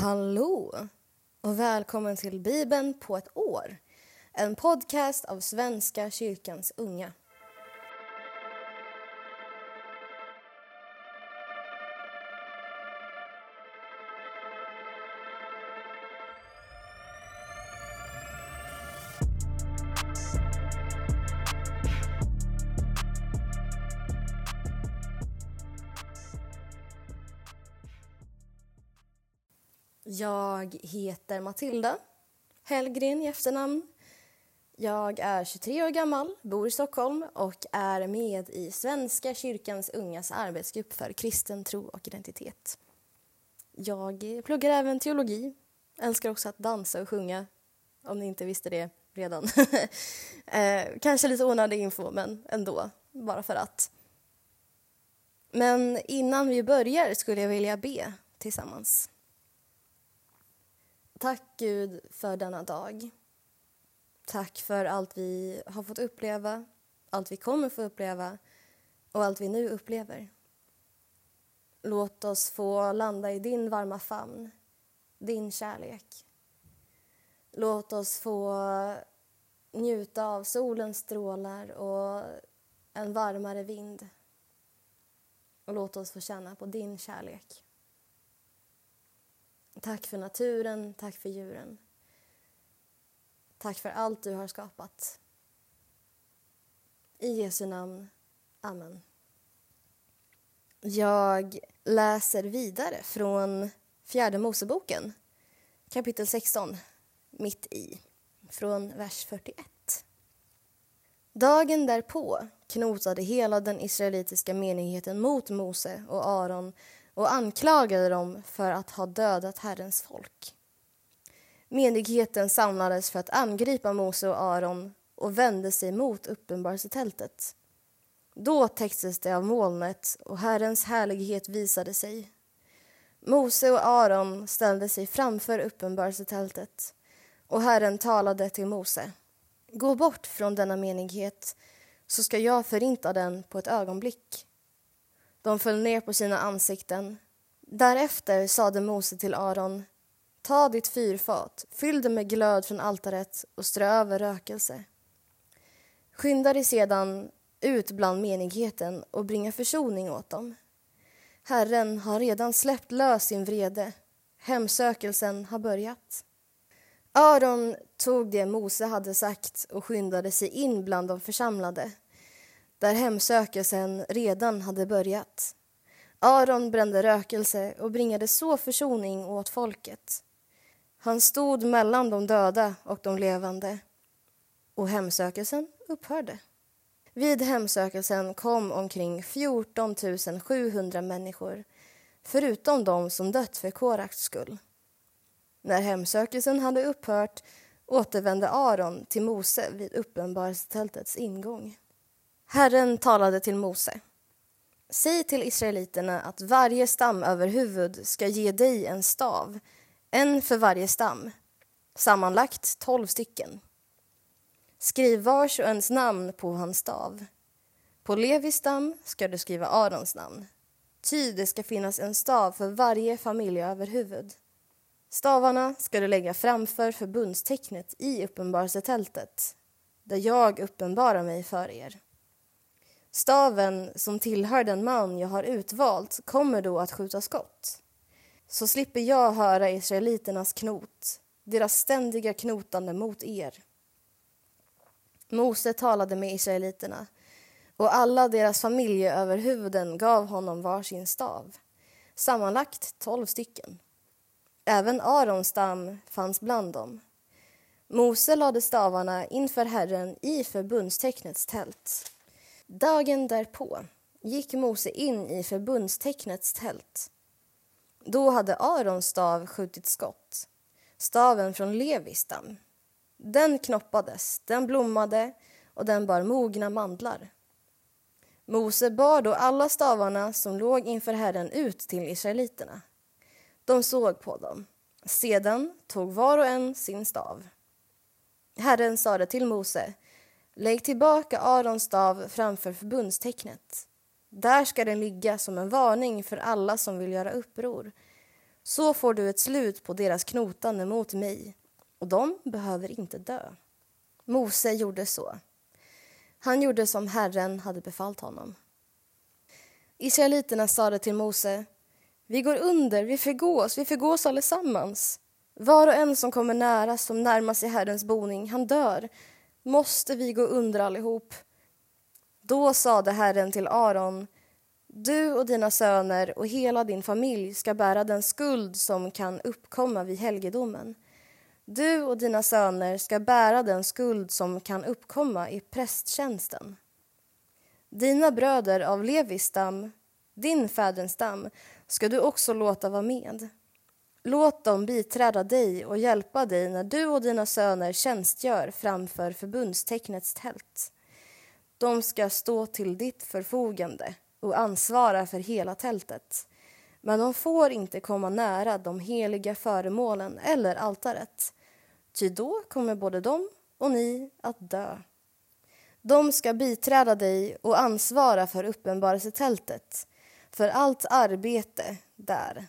Hallå och välkommen till Bibeln på ett år. En podcast av Svenska kyrkans unga. Jag heter Matilda Hellgren i efternamn. Jag är 23 år gammal, bor i Stockholm och är med i Svenska kyrkans ungas arbetsgrupp för kristen tro och identitet. Jag pluggar även teologi, älskar också att dansa och sjunga, om ni inte visste det redan. eh, kanske lite onödig info, men ändå, bara för att. Men innan vi börjar skulle jag vilja be tillsammans. Tack Gud för denna dag. Tack för allt vi har fått uppleva, allt vi kommer få uppleva och allt vi nu upplever. Låt oss få landa i din varma famn, din kärlek. Låt oss få njuta av solens strålar och en varmare vind. Och låt oss få känna på din kärlek. Tack för naturen, tack för djuren. Tack för allt du har skapat. I Jesu namn. Amen. Jag läser vidare från Fjärde Moseboken, kapitel 16, mitt i, från vers 41. Dagen därpå knotade hela den israelitiska menigheten mot Mose och Aron och anklagade dem för att ha dödat Herrens folk. Menigheten samlades för att angripa Mose och Aron och vände sig mot uppenbarelsetältet. Då täcktes det av molnet och Herrens härlighet visade sig. Mose och Aron ställde sig framför uppenbarelsetältet och Herren talade till Mose. Gå bort från denna menighet så ska jag förinta den på ett ögonblick. De föll ner på sina ansikten. Därefter sade Mose till Aron Ta ditt fyrfat, fyll det med glöd från altaret och strö över rökelse. Skynda dig sedan ut bland menigheten och bringa försoning åt dem. Herren har redan släppt lös sin vrede. Hemsökelsen har börjat. Aron tog det Mose hade sagt och skyndade sig in bland de församlade där hemsökelsen redan hade börjat. Aron brände rökelse och bringade så försoning åt folket. Han stod mellan de döda och de levande och hemsökelsen upphörde. Vid hemsökelsen kom omkring 14 700 människor förutom de som dött för Koraks skull. När hemsökelsen hade upphört återvände Aron till Mose vid uppenbarelsetältets ingång. Herren talade till Mose. Säg till israeliterna att varje stamöverhuvud ska ge dig en stav, en för varje stam, sammanlagt tolv stycken. Skriv vars och ens namn på hans stav. På Levis stam ska du skriva Arons namn, ty det ska finnas en stav för varje familjeöverhuvud. Stavarna ska du lägga framför förbundstecknet i uppenbarelsetältet, där jag uppenbarar mig för er. Staven som tillhör den man jag har utvalt kommer då att skjuta skott. Så slipper jag höra israeliternas knot, deras ständiga knotande mot er. Mose talade med israeliterna och alla deras familjeöverhuvuden gav honom var sin stav, sammanlagt tolv stycken. Även Arons stam fanns bland dem. Mose lade stavarna inför Herren i förbundstecknets tält. Dagen därpå gick Mose in i förbundstecknets tält. Då hade Arons stav skjutit skott, staven från Levis stam. Den knoppades, den blommade och den bar mogna mandlar. Mose bar då alla stavarna som låg inför Herren ut till israeliterna. De såg på dem. Sedan tog var och en sin stav. Herren sade till Mose Lägg tillbaka Arons stav framför förbundstecknet. Där ska den ligga som en varning för alla som vill göra uppror Så får du ett slut på deras knotande mot mig och de behöver inte dö. Mose gjorde så. Han gjorde som Herren hade befallt honom. Israeliterna sade till Mose Vi går under, vi förgås, vi förgås allesammans. Var och en som kommer nära, som närmar sig Herrens boning, han dör. Måste vi gå under allihop? Då sade Herren till Aron du och dina söner och hela din familj ska bära den skuld som kan uppkomma vid helgedomen. Du och dina söner ska bära den skuld som kan uppkomma i prästtjänsten. Dina bröder av Levis stam, din fäderns stam, ska du också låta vara med. Låt dem biträda dig och hjälpa dig när du och dina söner tjänstgör framför förbundstecknets tält. De ska stå till ditt förfogande och ansvara för hela tältet. Men de får inte komma nära de heliga föremålen eller altaret, ty då kommer både de och ni att dö. De ska biträda dig och ansvara för uppenbarelsetältet, för allt arbete där.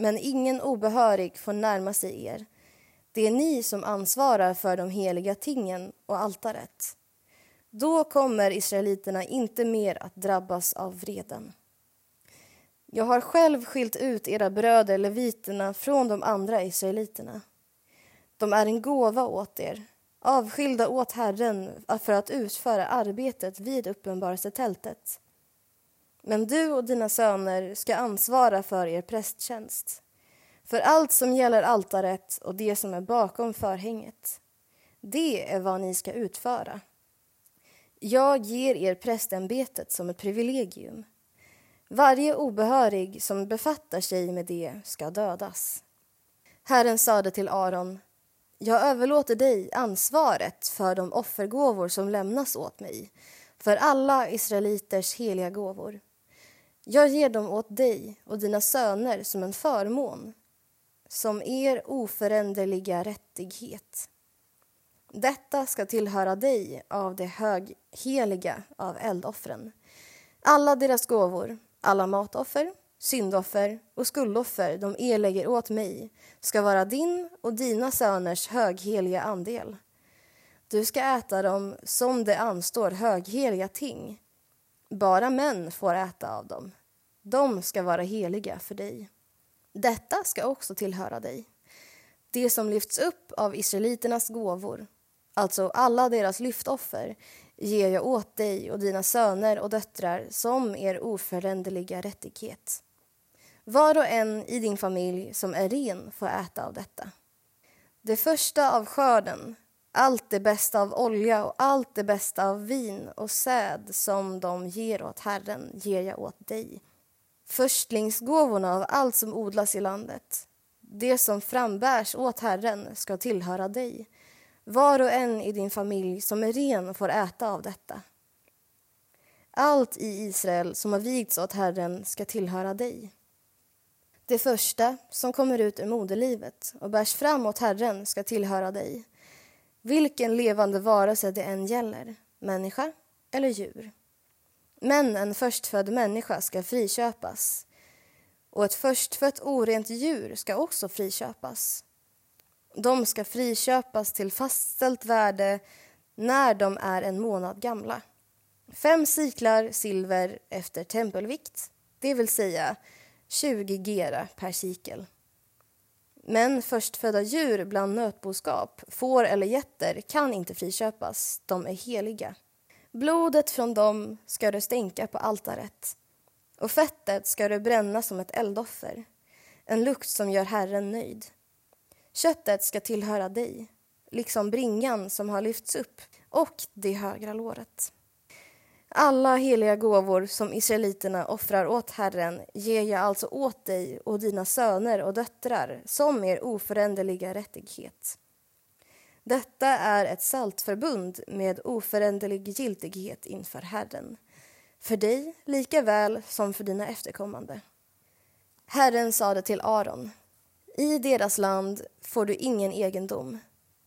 Men ingen obehörig får närma sig er. Det är ni som ansvarar för de heliga tingen och altaret. Då kommer israeliterna inte mer att drabbas av vreden. Jag har själv skilt ut era bröder leviterna från de andra israeliterna. De är en gåva åt er, avskilda åt Herren för att utföra arbetet vid uppenbarelsetältet. Men du och dina söner ska ansvara för er prästtjänst, för allt som gäller altaret och det som är bakom förhänget. Det är vad ni ska utföra. Jag ger er prästämbetet som ett privilegium. Varje obehörig som befattar sig med det ska dödas. Herren sade till Aron, jag överlåter dig ansvaret för de offergåvor som lämnas åt mig, för alla israeliters heliga gåvor. Jag ger dem åt dig och dina söner som en förmån, som er oföränderliga rättighet. Detta ska tillhöra dig av det högheliga av eldoffren. Alla deras gåvor, alla matoffer, syndoffer och skuldoffer de erlägger åt mig ska vara din och dina söners högheliga andel. Du ska äta dem som det anstår högheliga ting. Bara män får äta av dem. De ska vara heliga för dig. Detta ska också tillhöra dig. Det som lyfts upp av israeliternas gåvor alltså alla deras lyftoffer, ger jag åt dig och dina söner och döttrar som er oföränderliga rättighet. Var och en i din familj som är ren får äta av detta. Det första av skörden, allt det bästa av olja och allt det bästa av vin och säd som de ger åt Herren ger jag åt dig. Förstlingsgåvorna av allt som odlas i landet, det som frambärs åt Herren ska tillhöra dig var och en i din familj som är ren får äta av detta. Allt i Israel som har vigts åt Herren ska tillhöra dig. Det första som kommer ut ur moderlivet och bärs fram åt Herren ska tillhöra dig. Vilken levande varelse det än gäller, människa eller djur. Men en förstfödd människa ska friköpas och ett förstfött orent djur ska också friköpas. De ska friköpas till fastställt värde när de är en månad gamla. Fem siklar silver efter tempelvikt, det vill säga 20 gera per sikel. Men förstfödda djur bland nötboskap, får eller getter kan inte friköpas, de är heliga. Blodet från dem ska du stänka på altaret och fettet ska du bränna som ett eldoffer, en lukt som gör Herren nöjd. Köttet ska tillhöra dig, liksom bringan som har lyfts upp och det högra låret. Alla heliga gåvor som israeliterna offrar åt Herren ger jag alltså åt dig och dina söner och döttrar som er oföränderliga rättighet. Detta är ett saltförbund med oföränderlig giltighet inför Herren, för dig lika väl som för dina efterkommande. Herren sade till Aron i deras land får du ingen egendom.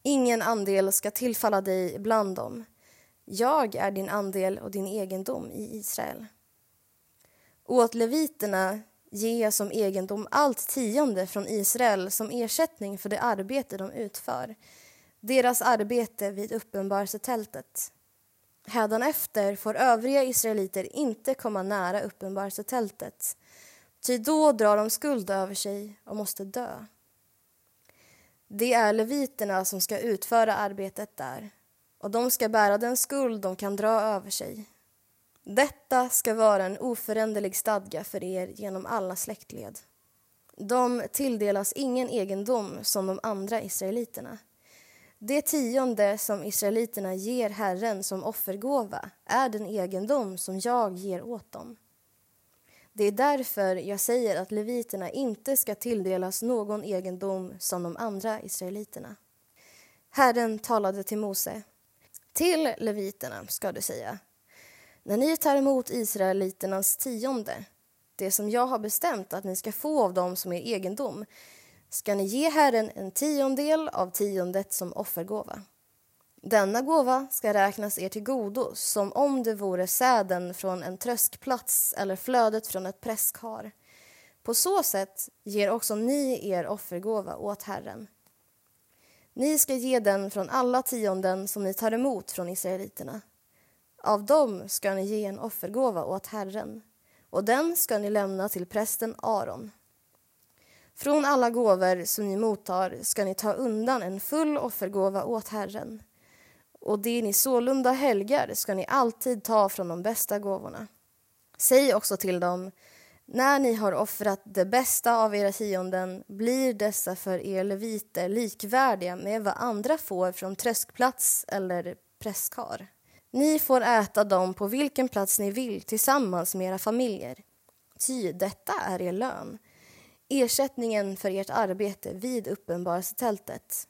Ingen andel ska tillfalla dig bland dem. Jag är din andel och din egendom i Israel. Åt leviterna ge som egendom allt tionde från Israel som ersättning för det arbete de utför, deras arbete vid uppenbarelsetältet. Hädanefter får övriga israeliter inte komma nära uppenbarelsetältet, ty då drar de skuld över sig och måste dö. Det är leviterna som ska utföra arbetet där och de ska bära den skuld de kan dra över sig. Detta ska vara en oföränderlig stadga för er genom alla släktled. De tilldelas ingen egendom som de andra israeliterna. Det tionde som israeliterna ger Herren som offergåva är den egendom som jag ger åt dem. Det är därför jag säger att leviterna inte ska tilldelas någon egendom som de andra israeliterna. Herren talade till Mose. Till leviterna ska du säga. När ni tar emot israeliternas tionde, det som jag har bestämt att ni ska få av dem som er egendom, ska ni ge Herren en tiondel av tiondet som offergåva. Denna gåva ska räknas er till godo som om det vore säden från en tröskplats eller flödet från ett presskar. På så sätt ger också ni er offergåva åt Herren. Ni ska ge den från alla tionden som ni tar emot från israeliterna. Av dem ska ni ge en offergåva åt Herren och den ska ni lämna till prästen Aron. Från alla gåvor som ni mottar ska ni ta undan en full offergåva åt Herren och det ni sålunda helgar ska ni alltid ta från de bästa gåvorna. Säg också till dem, när ni har offrat det bästa av era tionden blir dessa för er leviter likvärdiga med vad andra får från tröskplats eller presskar. Ni får äta dem på vilken plats ni vill tillsammans med era familjer. Ty detta är er lön, ersättningen för ert arbete vid uppenbarelsetältet.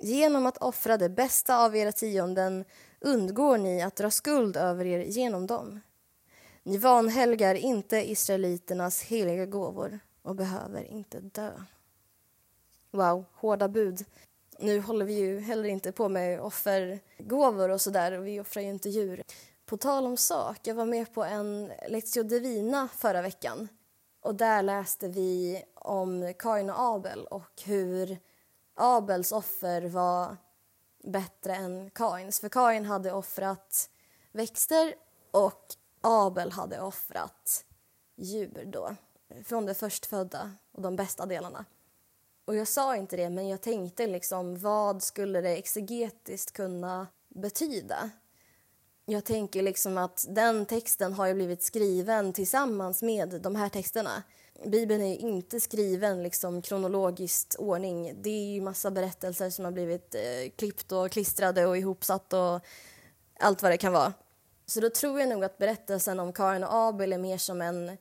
Genom att offra det bästa av era tionden undgår ni att dra skuld över er genom dem. Ni vanhelgar inte israeliternas heliga gåvor och behöver inte dö. Wow, hårda bud. Nu håller vi ju heller inte på med offergåvor och sådär och vi offrar ju inte djur. På tal om sak, jag var med på en Lectio Divina förra veckan och där läste vi om Kain och Abel och hur Abels offer var bättre än Kains. För Kain hade offrat växter och Abel hade offrat djur då. Från det förstfödda och de bästa delarna. Och jag sa inte det, men jag tänkte liksom vad skulle det exegetiskt kunna betyda? Jag tänker liksom att den texten har ju blivit skriven tillsammans med de här texterna. Bibeln är inte skriven liksom kronologiskt ordning. Det är ju massa berättelser som har blivit eh, klippt och klistrade och ihopsatt och allt vad det kan vara. Så då tror jag nog att berättelsen om Karin och Abel är mer som en,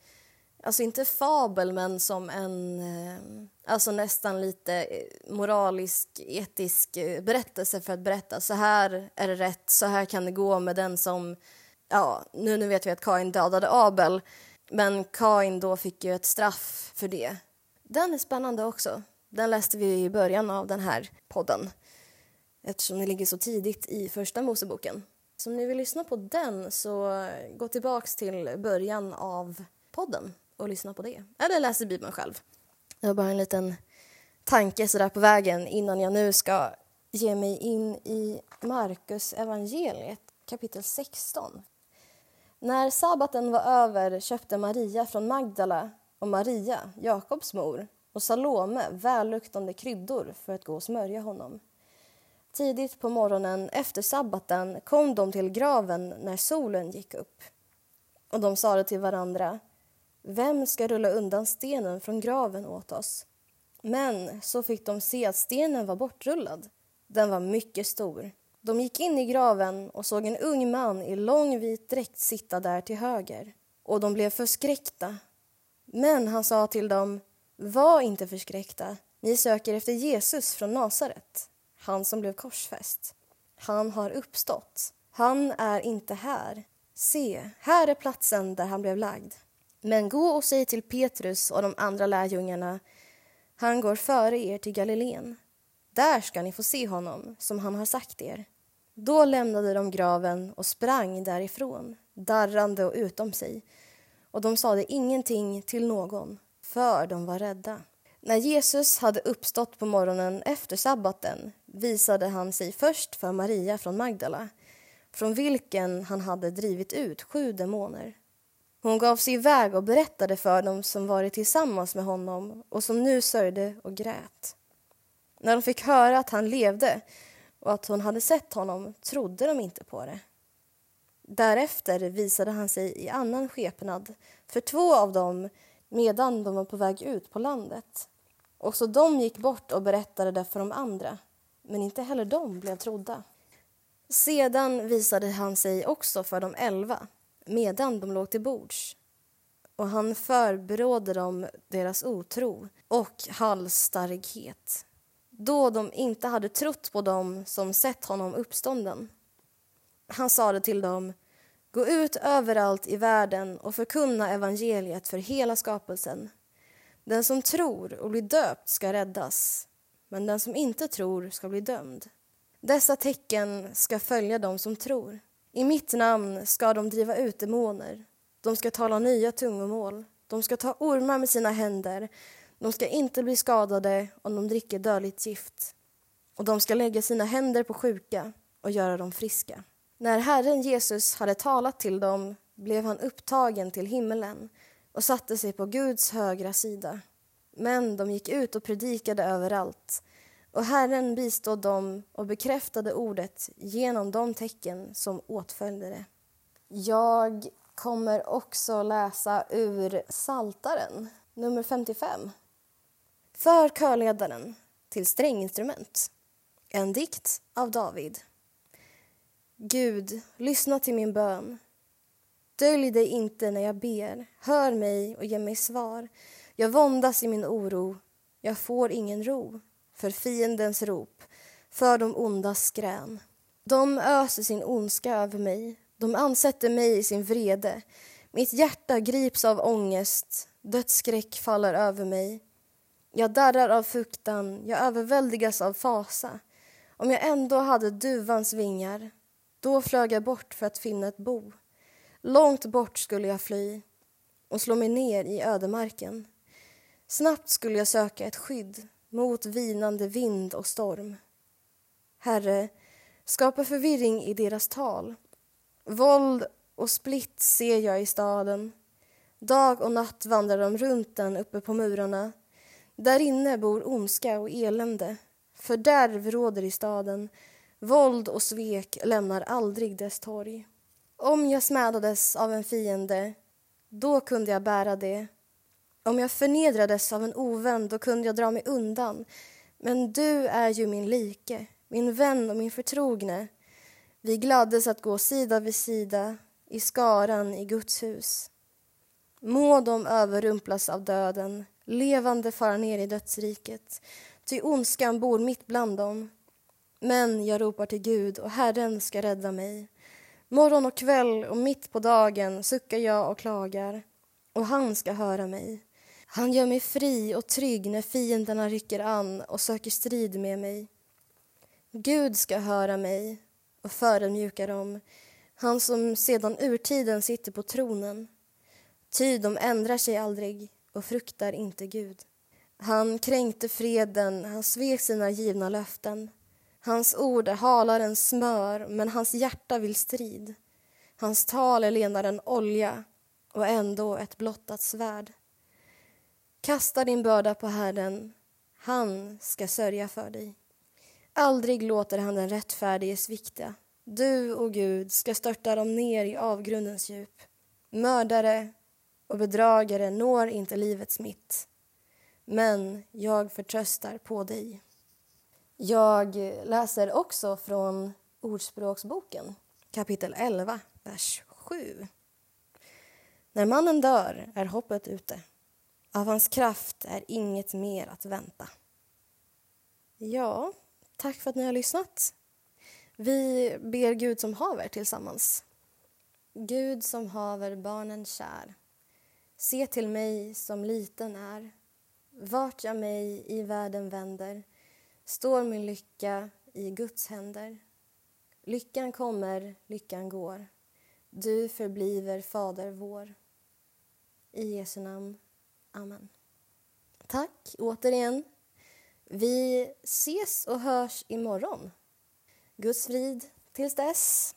alltså inte fabel, men som en, eh, alltså nästan lite eh, moralisk, etisk eh, berättelse för att berätta så här är det rätt, så här kan det gå med den som, ja, nu, nu vet vi att Kain dödade Abel, men Kain då fick ju ett straff för det. Den är spännande också. Den läste vi i början av den här podden eftersom det ligger så tidigt i Första Moseboken. Så om ni vill lyssna på den så gå tillbaks till början av podden och lyssna på det. Eller läser Bibeln själv. Det var bara en liten tanke sådär på vägen innan jag nu ska ge mig in i Markus evangeliet kapitel 16. När sabbaten var över köpte Maria från Magdala och Maria, Jakobs mor, och Salome välluktande kryddor för att gå och smörja honom. Tidigt på morgonen efter sabbaten kom de till graven när solen gick upp. Och de sade till varandra, vem ska rulla undan stenen från graven åt oss? Men så fick de se att stenen var bortrullad. Den var mycket stor. De gick in i graven och såg en ung man i lång vit dräkt sitta där till höger. Och de blev förskräckta. Men han sa till dem, var inte förskräckta. Ni söker efter Jesus från Nasaret han som blev korsfäst. Han har uppstått. Han är inte här. Se, här är platsen där han blev lagd. Men gå och säg till Petrus och de andra lärjungarna han går före er till Galileen. Där ska ni få se honom, som han har sagt er. Då lämnade de graven och sprang därifrån, darrande och utom sig och de sade ingenting till någon, för de var rädda. När Jesus hade uppstått på morgonen efter sabbaten visade han sig först för Maria från Magdala från vilken han hade drivit ut sju demoner. Hon gav sig iväg och berättade för dem som varit tillsammans med honom och som nu sörjde och grät. När de fick höra att han levde och att hon hade sett honom trodde de inte på det. Därefter visade han sig i annan skepnad för två av dem medan de var på väg ut på landet. Också de gick bort och berättade det för de andra, men inte heller de blev trodda. Sedan visade han sig också för de elva medan de låg till bords och han förberådde dem deras otro och halsstarrighet då de inte hade trott på dem som sett honom uppstånden. Han sade till dem Gå ut överallt i världen och förkunna evangeliet för hela skapelsen. Den som tror och blir döpt ska räddas, men den som inte tror ska bli dömd. Dessa tecken ska följa dem som tror. I mitt namn ska de driva ut demoner. De ska tala nya tungomål. De ska ta ormar med sina händer. De ska inte bli skadade om de dricker dödligt gift. Och de ska lägga sina händer på sjuka och göra dem friska. När Herren Jesus hade talat till dem blev han upptagen till himmelen och satte sig på Guds högra sida. Men de gick ut och predikade överallt och Herren bistod dem och bekräftade ordet genom de tecken som åtföljde det. Jag kommer också läsa ur Saltaren, nummer 55. För körledaren till stränginstrument. En dikt av David. Gud, lyssna till min bön. Dölj dig inte när jag ber. Hör mig och ge mig svar. Jag våndas i min oro. Jag får ingen ro för fiendens rop, för de ondas skrän. De öser sin ondska över mig, de ansätter mig i sin vrede. Mitt hjärta grips av ångest, dödsskräck faller över mig. Jag darrar av fruktan, jag överväldigas av fasa. Om jag ändå hade duvans vingar, då flög jag bort för att finna ett bo. Långt bort skulle jag fly och slå mig ner i ödemarken. Snabbt skulle jag söka ett skydd mot vinande vind och storm. Herre, skapa förvirring i deras tal. Våld och splitt ser jag i staden. Dag och natt vandrar de runt den uppe på murarna. Där inne bor ondska och elände. Fördärv råder i staden. Våld och svek lämnar aldrig dess torg. Om jag smädades av en fiende, då kunde jag bära det om jag förnedrades av en ovän då kunde jag dra mig undan. Men du är ju min like, min vän och min förtrogne. Vi gladdes att gå sida vid sida i skaran i Guds hus. Må de överrumplas av döden, levande fara ner i dödsriket. Ty ondskan bor mitt bland dem. Men jag ropar till Gud och Herren ska rädda mig. Morgon och kväll och mitt på dagen suckar jag och klagar och han ska höra mig. Han gör mig fri och trygg när fienderna rycker an och söker strid med mig. Gud ska höra mig och förödmjuka dem, han som sedan urtiden sitter på tronen. Ty de ändrar sig aldrig och fruktar inte Gud. Han kränkte freden, han svek sina givna löften. Hans ord är halare än smör, men hans hjärta vill strid. Hans tal är lenare än olja och ändå ett blottat svärd. Kasta din börda på Herren, han ska sörja för dig. Aldrig låter han den rättfärdige svikta. Du, och Gud, ska störta dem ner i avgrundens djup. Mördare och bedragare når inte livets mitt. Men jag förtröstar på dig. Jag läser också från Ordspråksboken, kapitel 11, vers 7. När mannen dör är hoppet ute. Av hans kraft är inget mer att vänta. Ja, tack för att ni har lyssnat. Vi ber Gud som haver tillsammans. Gud som haver barnen kär. Se till mig som liten är. Vart jag mig i världen vänder står min lycka i Guds händer. Lyckan kommer, lyckan går. Du förbliver Fader vår. I Jesu namn. Amen. Tack återigen. Vi ses och hörs imorgon. Guds frid tills dess.